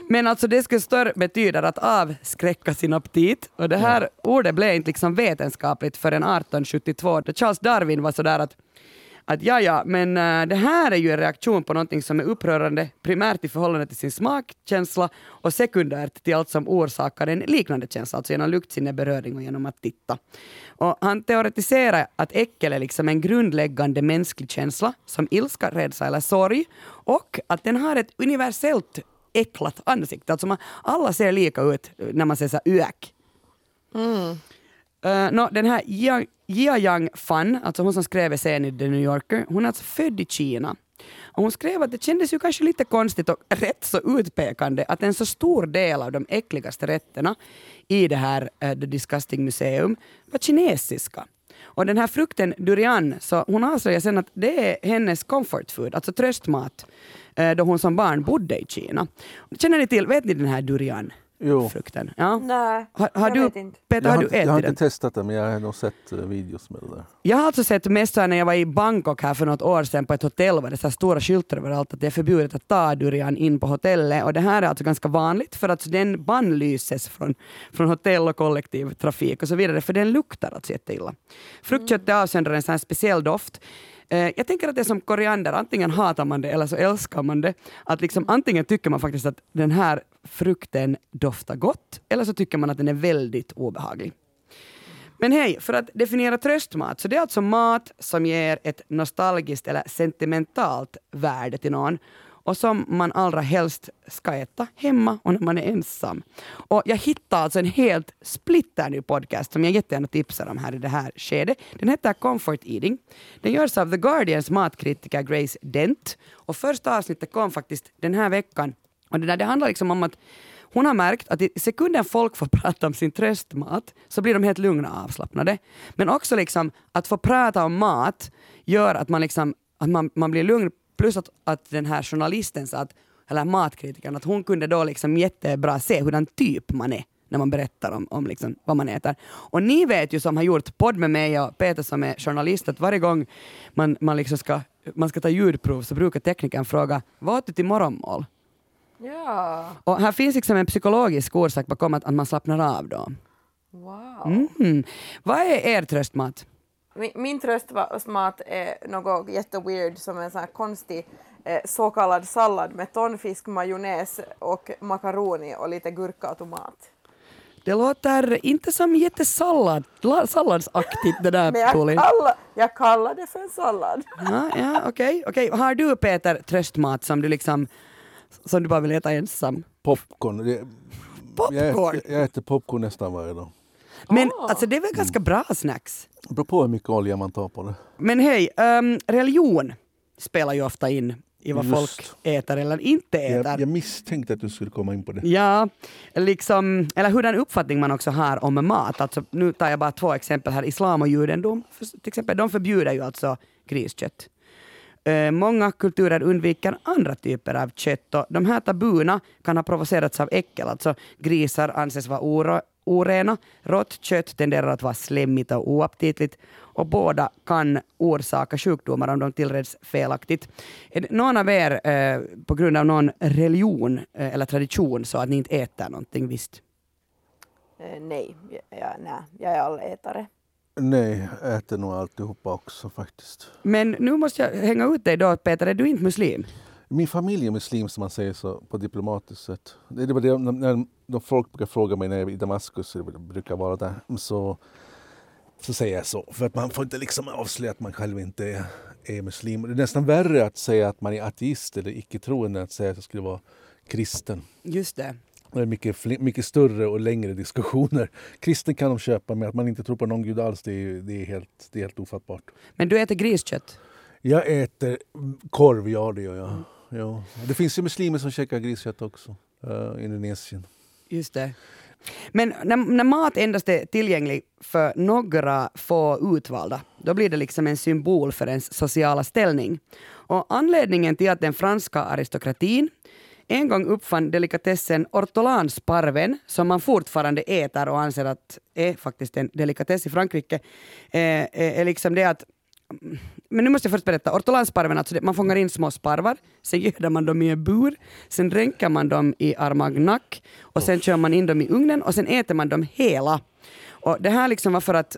B: Men alltså disgusteur betyder att avskräcka sin aptit. Och det här ordet blev inte liksom vetenskapligt förrän 1872 då Charles Darwin var sådär att att ja, ja, men äh, det här är ju en reaktion på någonting som är upprörande primärt i förhållande till sin smakkänsla och sekundärt till allt som orsakar en liknande känsla, alltså genom luktsinne, beröring och genom att titta. Och han teoretiserar att äckel är liksom en grundläggande mänsklig känsla som ilska, rädsla eller sorg och att den har ett universellt äcklat ansikte. Alltså man, alla ser lika ut när man säger så här ök. Uh, den här Jia, Jia Yang Fan, alltså hon som skrev essän i The New Yorker, hon är alltså född i Kina. Och hon skrev att det kändes ju kanske lite konstigt och rätt så utpekande att en så stor del av de äckligaste rätterna i det här uh, The Disgusting Museum var kinesiska. Och den här frukten durian, så hon avslöjar sen att det är hennes comfort food, alltså tröstmat, eh, då hon som barn bodde i Kina. Känner ni till, vet ni den här durian?
D: Jo.
B: Frukten? Ja.
C: Nej,
B: Har, har
C: jag
B: du,
C: vet inte.
B: Peter,
D: Jag
B: har
D: har,
B: du
D: inte, jag
B: ätit
D: har
B: den?
D: inte testat det men jag har nog sett eh, videos med det där.
B: Jag har alltså sett mest när jag var i Bangkok här för något år sedan på ett hotell var det så här stora skyltar överallt att det är förbjudet att ta durian in på hotellet och det här är alltså ganska vanligt för att den bannlyses från, från hotell och kollektivtrafik och så vidare för den luktar alltså jätteilla. Fruktköttet avsöndrar en sån här speciell doft. Eh, Jag tänker att det är som koriander, antingen hatar man det eller så älskar man det. Att liksom, antingen tycker man faktiskt att den här frukten doftar gott eller så tycker man att den är väldigt obehaglig. Men hej, för att definiera tröstmat, så det är alltså mat som ger ett nostalgiskt eller sentimentalt värde till någon och som man allra helst ska äta hemma och när man är ensam. Och jag hittade alltså en helt splitterny podcast som jag jättegärna tipsar om här i det här skedet. Den heter Comfort Eating. Den görs av The Guardians matkritiker Grace Dent och första avsnittet kom faktiskt den här veckan. Och det, där, det handlar liksom om att hon har märkt att i sekunden folk får prata om sin tröstmat så blir de helt lugna och avslappnade. Men också liksom att få prata om mat gör att man, liksom, att man, man blir lugn. Plus att, att den här journalisten sa att, eller matkritikern, att hon kunde då liksom jättebra se hurdan typ man är när man berättar om, om liksom vad man äter. Och ni vet ju som har gjort podd med mig och Peter som är journalist att varje gång man, man, liksom ska, man ska ta ljudprov så brukar teknikern fråga vad åt du till morgonmål?
C: Ja,
B: Och här finns liksom en psykologisk orsak bakom att, att man slappnar av då.
C: wow.
B: Mm. Vad är er tröstmat?
C: Min, min tröstmat är något jätteweird som en sån här konstig eh, så kallad sallad med tonfisk, majonnäs och makaroni och lite gurka och tomat.
B: Det låter inte som jättesallad, la- salladsaktigt det där
C: Men jag kallar, jag kallar det för en sallad.
B: Ja, ja, okej, okej. Har du Peter tröstmat som du liksom som du bara vill äta ensam?
D: Popcorn. Det, Jag,
B: Popcorn!
D: äter, jag äter popcorn nästan varje dag.
B: Men
C: Ah.
B: alltså det är väl ganska bra snacks?
D: Det beror på hur mycket olja man tar på det.
B: Men hej, ehm, religion spelar ju ofta in i vad
D: Just.
B: folk äter eller inte äter.
D: Jag, jag misstänkte att du skulle komma in på det.
B: Ja, liksom, eller hurdan uppfattning man också har om mat. Alltså, nu tar jag bara två exempel här. Islam och judendom, till exempel, de förbjuder ju alltså griskött. Eh, många kulturer undviker andra typer av kött och de här tabuna kan ha provocerats av äckel. Alltså grisar anses vara oro, orena, rått kött tenderar att vara slemmigt och oaptitligt och båda kan orsaka sjukdomar om de tillreds felaktigt. Är någon av er eh, på grund av någon religion eh, eller tradition så att ni inte äter någonting visst?
C: Eh, nej, jag, jag, nej, jag är allätare.
D: Nej, jag äter nog alltihopa också faktiskt.
B: Men nu måste jag hänga ut dig då Peter, är du inte muslim?
D: Min familj är muslim som man säger så på diplomatiskt sätt. Det var det, när, när folk brukar fråga mig när jag är i Damaskus, det brukar vara där, så så säger jag så. För att man får inte liksom avslöja att man själv inte är, är muslim. Det är nästan värre att säga att man är ateist eller icke-troende än att säga att jag skulle vara kristen.
B: Just det.
D: Det är mycket, mycket större och längre diskussioner. Kristen kan de köpa, men att man inte tror på någon gud alls, det är, det är, helt, det är helt ofattbart.
B: Men du äter griskött?
D: Jag äter korv, ja det gör jag. Ja. Det finns ju muslimer som käkar griskött också. Uh, Indonesien.
B: Just det. Men när, när mat endast är tillgänglig för några få utvalda, då blir det liksom en symbol för ens sociala ställning. Och anledningen till att den franska aristokratin en gång uppfann delikatessen ortolansparven, som man fortfarande äter och anser att är faktiskt en delikatess i Frankrike, eh, är, är liksom det att men nu måste jag först berätta. Ortolansparven, alltså det, man fångar in små sparvar, sen göder man dem i en bur, sen dränker man dem i armagnac och sen kör man in dem i ugnen och sen äter man dem hela. Och det här liksom var för att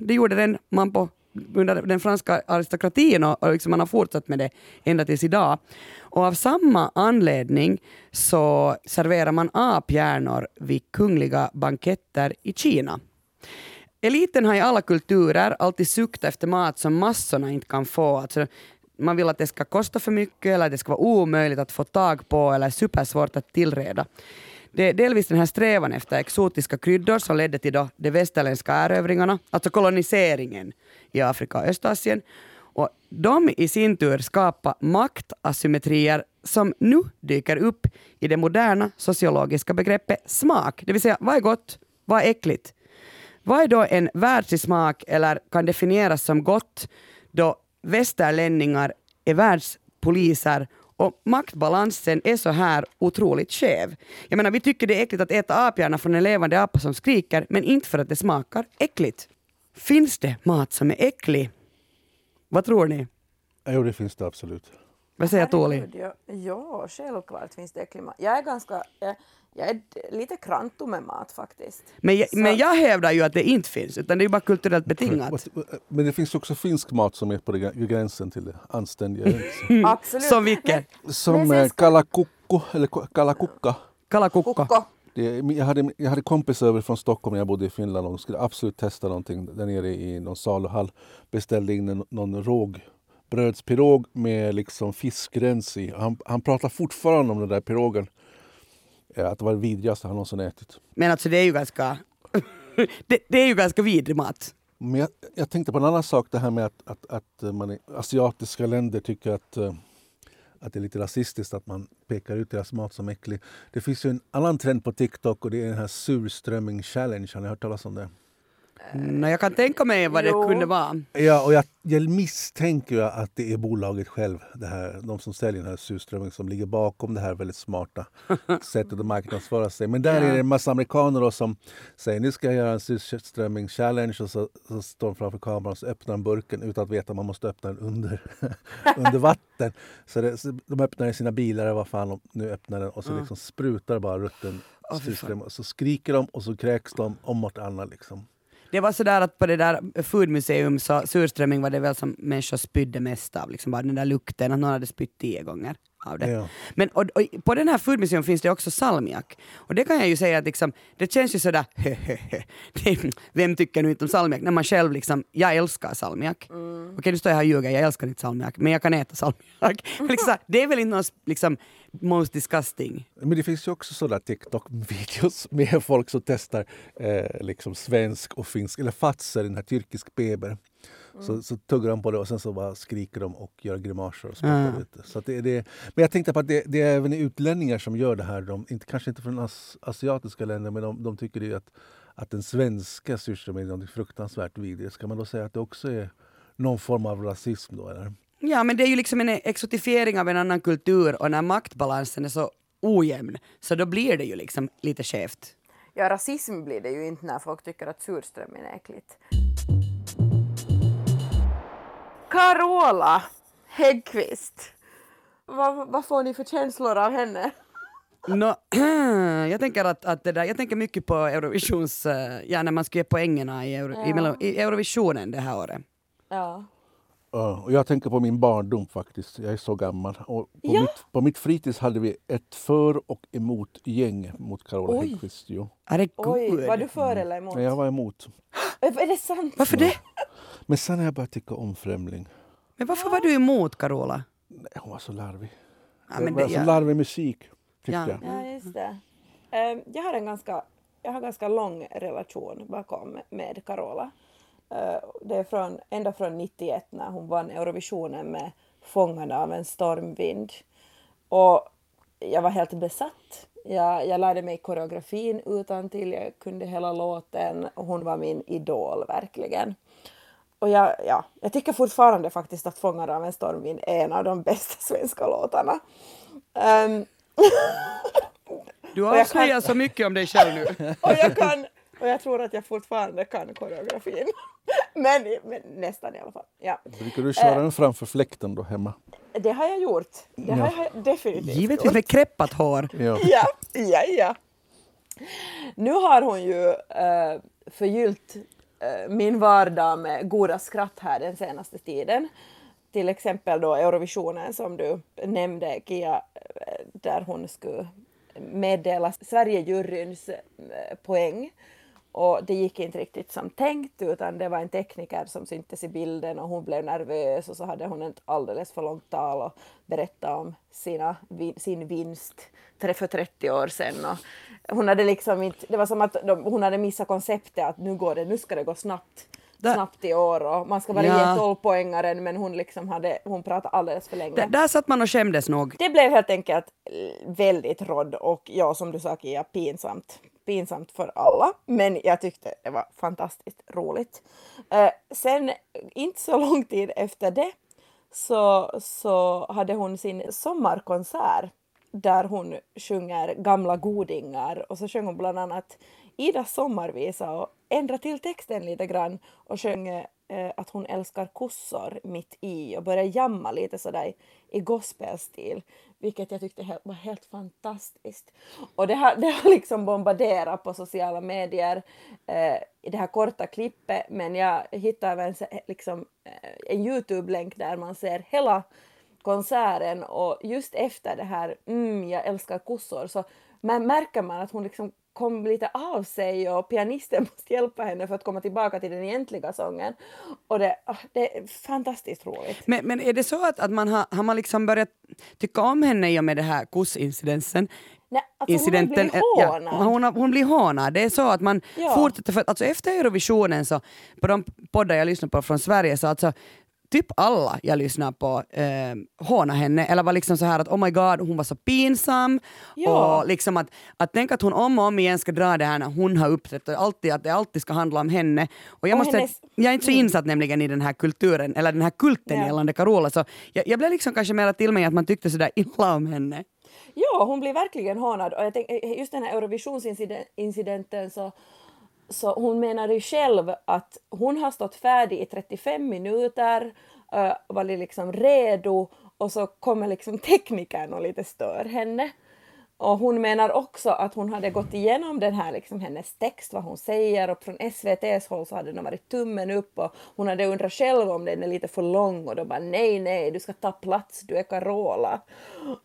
B: det gjorde den man på under den franska aristokratin och, och liksom man har fortsatt med det ända tills idag. Och av samma anledning så serverar man aphjärnor vid kungliga banketter i Kina. Eliten har i alla kulturer alltid suktat efter mat som massorna inte kan få. Alltså, man vill att det ska kosta för mycket eller att det ska vara omöjligt att få tag på eller supersvårt att tillreda. Det är delvis den här strävan efter exotiska kryddor som ledde till då de västerländska erövringarna, alltså koloniseringen i Afrika och Östasien. Och de i sin tur skapar maktasymmetrier som nu dyker upp i det moderna sociologiska begreppet smak. Det vill säga, vad är gott? Vad är äckligt? Vad är då en världslig smak eller kan definieras som gott då västerlänningar är världspoliser och maktbalansen är så här otroligt skev. Jag menar, vi tycker det är äckligt att äta aphjärna från en levande apa som skriker, men inte för att det smakar äckligt. Finns det mat som är äcklig? Vad tror ni?
D: Jo, det finns det absolut.
B: Vad säger Tuuli?
C: Ja, självklart finns det äcklig mat. Jag är ganska... Jag, jag är lite kranto med mat faktiskt.
B: Men jag,
C: Så-
B: men jag hävdar ju att det inte finns, utan det är bara kulturellt betingat.
D: Men det finns också finsk mat som är på gränsen till det anständiga. liksom.
C: Absolut.
B: Som vilken?
D: Som
C: Men
D: eh, kalakukko, eller kalakukka.
B: Kalakukka.
C: Kukko.
D: Det, jag, hade, jag hade kompisar över från Stockholm när jag bodde i Finland och de skulle absolut testa någonting där nere i någon saluhall. Beställde in en, någon rågbrödspirog med liksom fiskrens i. Han, han pratar fortfarande om den där pirogen. Att det var det vidrigaste han någonsin ätit.
B: Men alltså det är ju ganska... det, det är ju ganska vidrig mat.
D: Men jag, jag tänkte på en annan sak, det här med att, att, att eh, man i asiatiska länder tycker att, eh, att det är lite rasistiskt att man pekar ut deras mat som äcklig. Det finns ju en annan trend på TikTok och det är den här surströmming challenge. Har ni hört talas om det?
B: Nå, jag kan tänka mig vad
C: Jo.
B: det kunde vara.
D: Ja, och jag, jag misstänker att det är bolaget själv, det här, de som säljer den här surströmmingen, som ligger bakom det här väldigt smarta sättet att marknadsföra sig. Men där är det en massa amerikaner då som säger nu ska jag göra en surströmming challenge och så, så står de framför kameran och så öppnar de burken utan att veta att man måste öppna den under, under vatten. Så, det, så de öppnar i sina bilar, eller vad fan de nu öppnar den och så liksom sprutar bara rutten. Och så skriker de och så kräks de om vartannat liksom.
B: Det var sådär att på det där foodmuseum så surströmming var det väl som människor spydde mest av, liksom bara den där lukten, att någon hade spytt tio gånger av det.
D: Ja.
B: Men och, och, på den här foodmuseum finns det också salmiak. Och det kan jag ju säga att liksom, det känns ju sådär Vem tycker nu inte om salmiak? När man själv liksom, jag älskar salmiak. Okej nu står jag här och ljuger, jag älskar inte salmiak, men jag kan äta salmiak. Liksom, det är väl inte något liksom, most disgusting.
D: Men det finns ju också sådana TikTok-videos med folk som testar eh, liksom svensk och finsk, eller fatser, den här turkisk beber. Så, så tuggar de på det och sen så bara skriker de och gör grimaser och spottar ut det. Så att det, det. Men jag tänkte på att det, det är även utlänningar som gör det här. De, inte, kanske inte från as, asiatiska länder men de, de tycker det är att, att den svenska surströmmingen är något fruktansvärt vidrigt. Ska man då säga att det också är någon form av rasism då eller?
B: Ja, men det är ju liksom en exotifiering av en annan kultur och när maktbalansen är så ojämn så då blir det ju liksom lite skevt.
C: Ja, rasism blir det ju inte när folk tycker att surströmming är äckligt. Carola Häggkvist. Vad, vad får ni för känslor av henne?
B: Nå, jag tänker att, att det där, jag tänker mycket på Eurovisions, eh, ja när man ska ge poängerna i, Euro, i,
C: Ja.
B: Melo- i Eurovisionen det här året.
C: Ja.
D: Ja, och jag tänker på min barndom faktiskt. Jag är så gammal. Och på,
C: Ja.
D: mitt, på mitt fritids hade vi ett för och emot gäng mot Carola
C: Oj.
D: Häggkvist. Jo.
C: Oj, var du för eller emot?
D: Men jag var emot.
C: Är det sant?
B: Varför det?
D: Men sen har jag börjat tycka om Främling.
B: Men varför var du emot Carola?
D: Nej, hon var så larvig.
B: Ja,
D: det
B: men
D: var
B: det,
D: så
B: ja.
D: larvig musik, tyckte
B: Ja.
D: jag.
C: Ja, just det. Eh, jag har en ganska, jag har ganska lång relation bakom med Carola. Eh, det är från, ända från 91 när hon vann Eurovisionen med Fångarna av en stormvind. Och jag var helt besatt. Jag, jag lärde mig koreografin utan till jag kunde hela låten och hon var min idol verkligen. Och jag, ja, jag tycker fortfarande faktiskt att Fångarna av en stormvind är en av de bästa svenska låtarna. Ehm,
B: Du avslöjar
C: kan-
B: så mycket om dig själv nu.
C: och jag kan, och jag tror att jag fortfarande kan koreografin. Men, men nästan i alla fall. Ja.
D: Brukar du köra den framför fläkten då hemma?
C: Det har jag gjort. Det har jag definitivt
B: Givetvis
C: gjort.
B: med kreppat hår.
D: Ja.
C: Ja, ja, ja. Nu har hon ju uh, förgyllt eh, min vardag med goda skratt här den senaste tiden. Till exempel då Eurovisionen som du nämnde, Kia, eh, där hon skulle meddela Sverigejuryns poäng. Och det gick inte riktigt som tänkt utan det var en tekniker som syntes i bilden och hon blev nervös och så hade hon ett alldeles för långt tal och berättade om sina, sin vinst för 30 år sedan. Och hon hade liksom inte, det var som att de, hon hade missat konceptet att nu går det, nu ska det gå snabbt. Snabbt i år och man ska bara
B: Ja.
C: ge 12 poängaren men hon liksom hade, hon pratade alldeles för länge.
B: Där, där satt man och skämdes nog.
C: Det blev helt enkelt väldigt rådd och ja, som du sa Kia, pinsamt. Pinsamt för alla, men jag tyckte det var fantastiskt roligt. Eh, sen, inte så lång tid efter det, så, så hade hon sin sommarkonsert där hon sjunger gamla godingar och så sjöng hon bland annat Idas sommarvisa och ändrade till texten lite grann och sjöng eh, att hon älskar kossor mitt i och började jamma lite sådär i gospelstil, vilket jag tyckte var helt fantastiskt. Och det har, det har liksom bombarderat på sociala medier eh, i det här korta klippet, men jag hittade även liksom, eh, en Youtube-länk där man ser hela konserten och just efter det här mm, jag älskar kossor så men märker man att hon liksom kom lite av sig och pianisten måste hjälpa henne för att komma tillbaka till den egentliga sången. Och det, ah, det är fantastiskt roligt.
B: Men, men är det så att, att man har, har man liksom börjat tycka om henne i och med det här kussincidensen?
C: Nej, alltså hon har blivit
B: ja,
C: hånad.
B: hon, har, hon blir hånad. Det är så att man
C: Ja.
B: fortsätter, för alltså efter Eurovisionen så på de poddar jag lyssnar på från Sverige så alltså typ alla jag lyssnar på eh, hånar henne eller var liksom så här att oh my god hon var så pinsam
C: Ja.
B: och liksom att, att tänka att hon om och om igen ska dra det här när hon har uppträtt och alltid, att det alltid ska handla om henne. Och jag,
C: Och
B: måste,
C: hennes-
B: jag är inte så insatt nämligen i den här kulturen eller den här kulten
C: Ja.
B: gällande Carola så jag, jag blev liksom kanske mera till mig att man tyckte sådär illa om henne.
C: Ja, hon blir verkligen hånad. Och jag tänk, just den här Eurovisionsincidenten så, så hon menar ju själv att hon har stått färdig i 35 minuter, uh, varit liksom redo och så kommer liksom teknikern och lite stör henne. Och hon menar också att hon hade gått igenom den här, liksom hennes text, vad hon säger och från SVTs håll så hade den varit tummen upp och hon hade undrat själv om den är lite för lång och då bara nej, nej, du ska ta plats, du är Carola.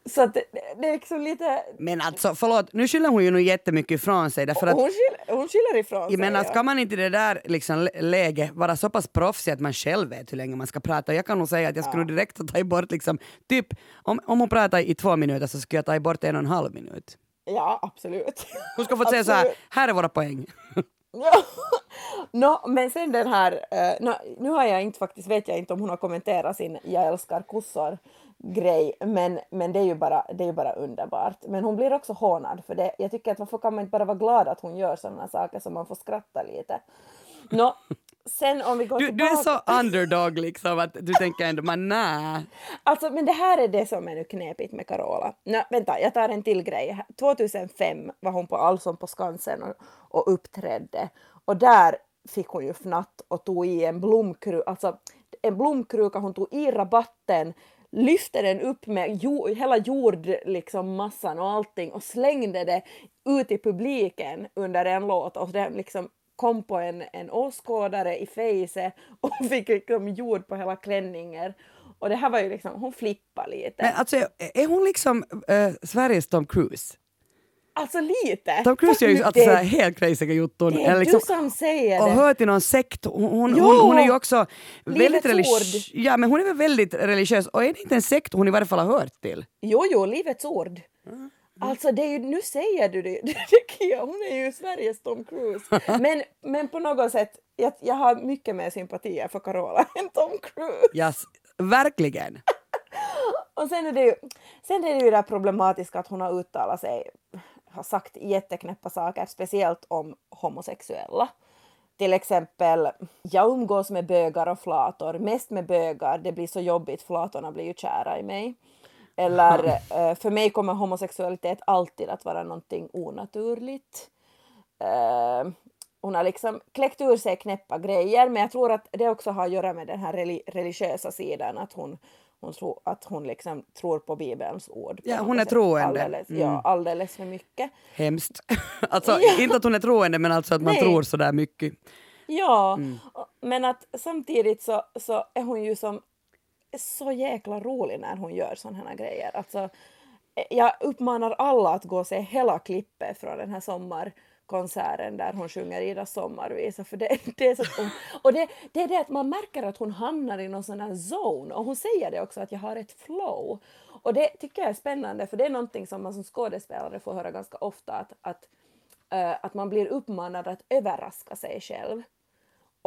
C: Så att det, det är liksom lite...
B: Men alltså förlåt, nu skyller hon ju nog jättemycket ifrån sig därför att
C: hon, skyller, hon skyller ifrån sig.
B: Menar,
C: ja.
B: ska man inte i det där liksom, lä- läge vara så pass proffsig att man själv vet hur länge man ska prata? Jag kan nog säga att jag skulle direkt ha tagit bort, liksom, typ, om, om hon pratar i två minuter så skulle jag ta bort en och en halv minut.
C: Ja, absolut.
B: Hon ska få säga så här, här är våra poäng.
C: Nå, men sen den här, eh, nå, nu har jag inte faktiskt, vet jag inte om hon har kommenterat sin jag älskar kossor grej, men, men det, är ju bara, det är ju bara underbart. Men hon blir också hånad för det. Jag tycker att varför kan man inte bara vara glad att hon gör sådana saker så man får skratta lite. Nå, sen om vi går
B: Du, du
C: tillbaka.
B: är så underdog liksom att du tänker ändå, men nej.
C: Alltså, men det här är det som är nu knepigt med Carola. Nå, vänta, jag tar en till grej. 2005 var hon på Allsång på Skansen och, och uppträdde. Och där fick hon ju fnatt och tog i en blomkruka, alltså en blomkruka, hon tog i rabatten, lyfte den upp med jo, hela jord, liksom massan och allting och slängde det ut i publiken under en låt och den liksom kom på en, en åskådare i fejset och fick liksom jord på hela klänningen. Och det här var ju liksom, hon flippade lite.
B: Men alltså, är hon liksom äh, Sveriges Tom Cruise?
C: Alltså lite.
B: Tom Cruise gör ju
C: Fast
B: alltså,
C: det-
B: så här helt crazy jotton.
C: Det är
B: liksom-
C: du som säger
B: och
C: det.
B: hör till någon sekt. Hon, hon, hon, hon är ju också väldigt religiös. Ja, men hon är väl väldigt religiös. Och är det inte en sekt hon i varje fall har hört till?
C: Jo, jo, Livets ord.
B: Mm.
C: Alltså, det är ju, nu säger du det, jag. Hon är ju Sveriges Tom Cruise. Men, men på något sätt, jag, jag har mycket mer sympatier för Carola än Tom Cruise.
B: Yes, verkligen.
C: Och sen är det ju, sen är det ju det problematiska att hon har uttalat sig, har sagt jätteknäppa saker, speciellt om homosexuella. Till exempel, jag umgås med bögar och flator, mest med bögar, det blir så jobbigt, flatorna blir ju kära i mig. Eller, eh, för mig kommer homosexualitet alltid att vara någonting onaturligt. Eh, hon har liksom kläckt ur sig knäppa grejer, men jag tror att det också har att göra med den här reli- religiösa sidan, att hon, hon, tror, att hon liksom tror på Bibelns ord.
B: Ja, hon är
C: sätt.
B: troende.
C: Alldeles,
B: Mm.
C: Ja, alldeles för mycket.
B: Hemskt. Alltså, inte att hon är troende, men alltså att man
C: Nej.
B: tror så där mycket.
C: Ja,
B: Mm.
C: men att samtidigt så, så är hon ju som så jäkla rolig när hon gör sådana här grejer. Alltså, jag uppmanar alla att gå och se hela klippet från den här sommarkonserten där hon sjunger Idas sommarvisa. För det, det är så, och det, det är det att man märker att hon hamnar i någon sån här zone och hon säger det också att jag har ett flow. Och det tycker jag är spännande för det är någonting som man som skådespelare får höra ganska ofta att, att, uh, att man blir uppmanad att överraska sig själv.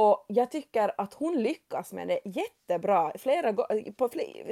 C: Och jag tycker att hon lyckas med det jättebra. Flera, på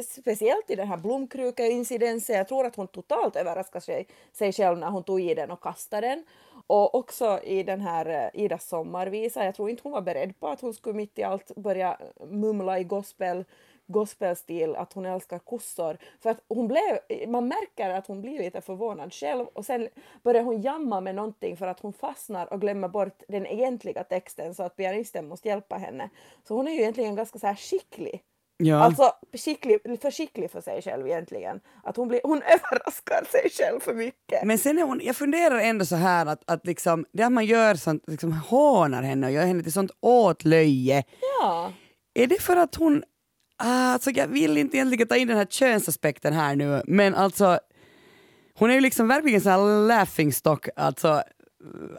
C: speciellt i den här blomkruka-incidensen. Jag tror att hon totalt överraskade sig, sig själv när hon tog i den och kastade den. Och också i den här eh, Idas sommarvisa. Jag tror inte hon var beredd på att hon skulle mitt i allt börja mumla i gospel gospelstil att hon älskar kossor. För att hon blev, man märker att hon blir lite förvånad själv och sen börjar hon jamma med någonting för att hon fastnar och glömmer bort den egentliga texten så att pianisten måste hjälpa henne. Så hon är ju egentligen ganska så här skicklig.
B: Ja.
C: Alltså skicklig, för skicklig för sig själv egentligen. Att hon, blir, hon överraskar sig själv för mycket.
B: Men sen är hon, jag funderar ändå så här att, att liksom, det man gör sånt, liksom hånar henne och gör henne till sånt åtlöje.
C: Ja.
B: Är det för att hon, alltså jag vill inte egentligen ta in den här könsaspekten här nu, men alltså hon är ju liksom verkligen sån här laughingstock, alltså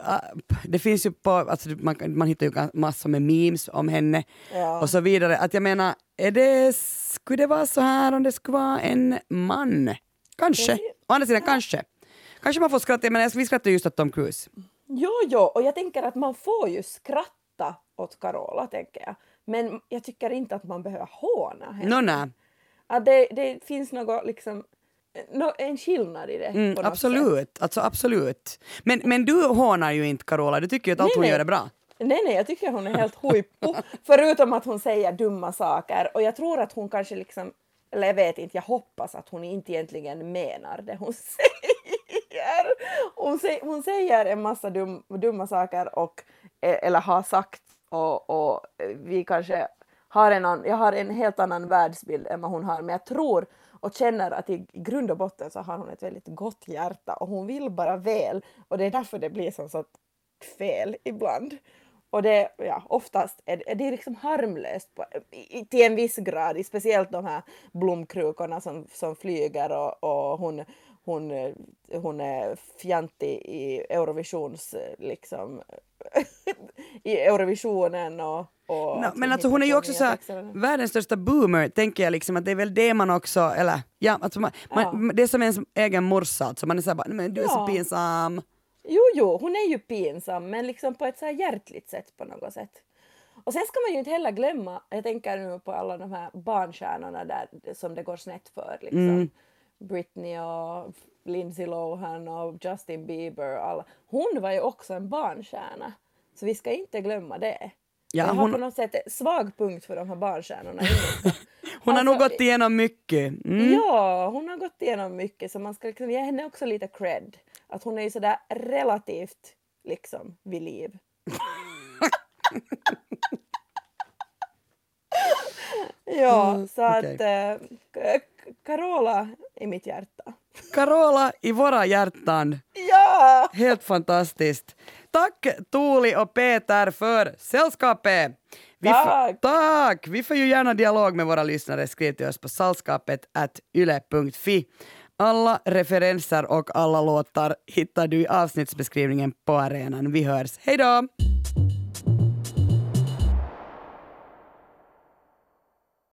B: ah, det finns ju på, alltså man, man hittar ju massor med memes om henne
C: Ja.
B: och så vidare. Att jag menar, är det, skulle det vara så här om det skulle vara en man? Kanske. Å andra sidan, kanske. Kanske man får skratta, men vi skrattar just åt Tom Cruise.
C: Jo, jo, och jag tänker att man får ju skratta åt Carola, tänker jag. Men jag tycker inte att man behöver håna henne.
B: Nej.
C: Att det, det finns något liksom, en skillnad i det.
B: Mm,
C: sätt.
B: absolut, alltså absolut. Men, men du hånar ju inte Carola, du tycker ju att allt
C: Nej,
B: hon
C: nej.
B: gör är bra.
C: Nej, nej, jag tycker hon är helt huippu. Förutom att hon säger dumma saker. Och jag tror att hon kanske liksom, eller jag vet inte, jag hoppas att hon inte egentligen menar det hon säger. Hon, sä, hon säger en massa dum, dumma saker och, eh, eller har sagt och, och eh, vi kanske har en, jag har en helt annan världsbild än vad hon har. Men jag tror och känner att i grund och botten så har hon ett väldigt gott hjärta och hon vill bara väl. Och det är därför det blir som så fel ibland. Och det, ja, oftast är det, det är liksom harmlöst på, i, till en viss grad, speciellt de här blomkrukorna som, som flyger och, och hon, hon, hon är fjantig i Eurovisions, liksom, i Eurovisionen och... och
B: No, men alltså hon är ju också så världens största boomer, tänker jag liksom att det är väl det man också, eller ja, alltså man, man, det är som ens egen morsa, alltså man är såhär men du är så
C: Ja.
B: pinsam.
C: Jo, jo, hon är ju pinsam, men liksom på ett så här hjärtligt sätt på något sätt. Och sen ska man ju inte heller glömma, jag tänker nu på alla de här barnstjärnorna där som det går snett för. Liksom.
B: Mm.
C: Britney och Lindsay Lohan och Justin Bieber. Och alla. Hon var ju också en barnstjärna. Så vi ska inte glömma det.
B: Ja,
C: jag har
B: hon-
C: på något sätt svag punkt för de här barnstjärnorna.
B: Hon har nog
C: Alltså,
B: gått igenom mycket. Mm.
C: Ja, hon har gått igenom mycket så man ska liksom ge henne också lite cred. Att hon är ju sådär relativt liksom vid liv. ja,
B: Mm,
C: så
B: okej.
C: att K- Carola i mitt hjärta.
B: Carola i våra hjärtan.
C: Ja!
B: Helt fantastiskt. Tack Tuuli och Peter för sällskapet. Vi
C: Tack.
B: tack! Vi får ju gärna dialog med våra lyssnare. Skriv till oss på sällskapet yle.fi. Alla referenser och alla låtar hittar du i avsnittsbeskrivningen på arenan. Vi hörs. Hej då!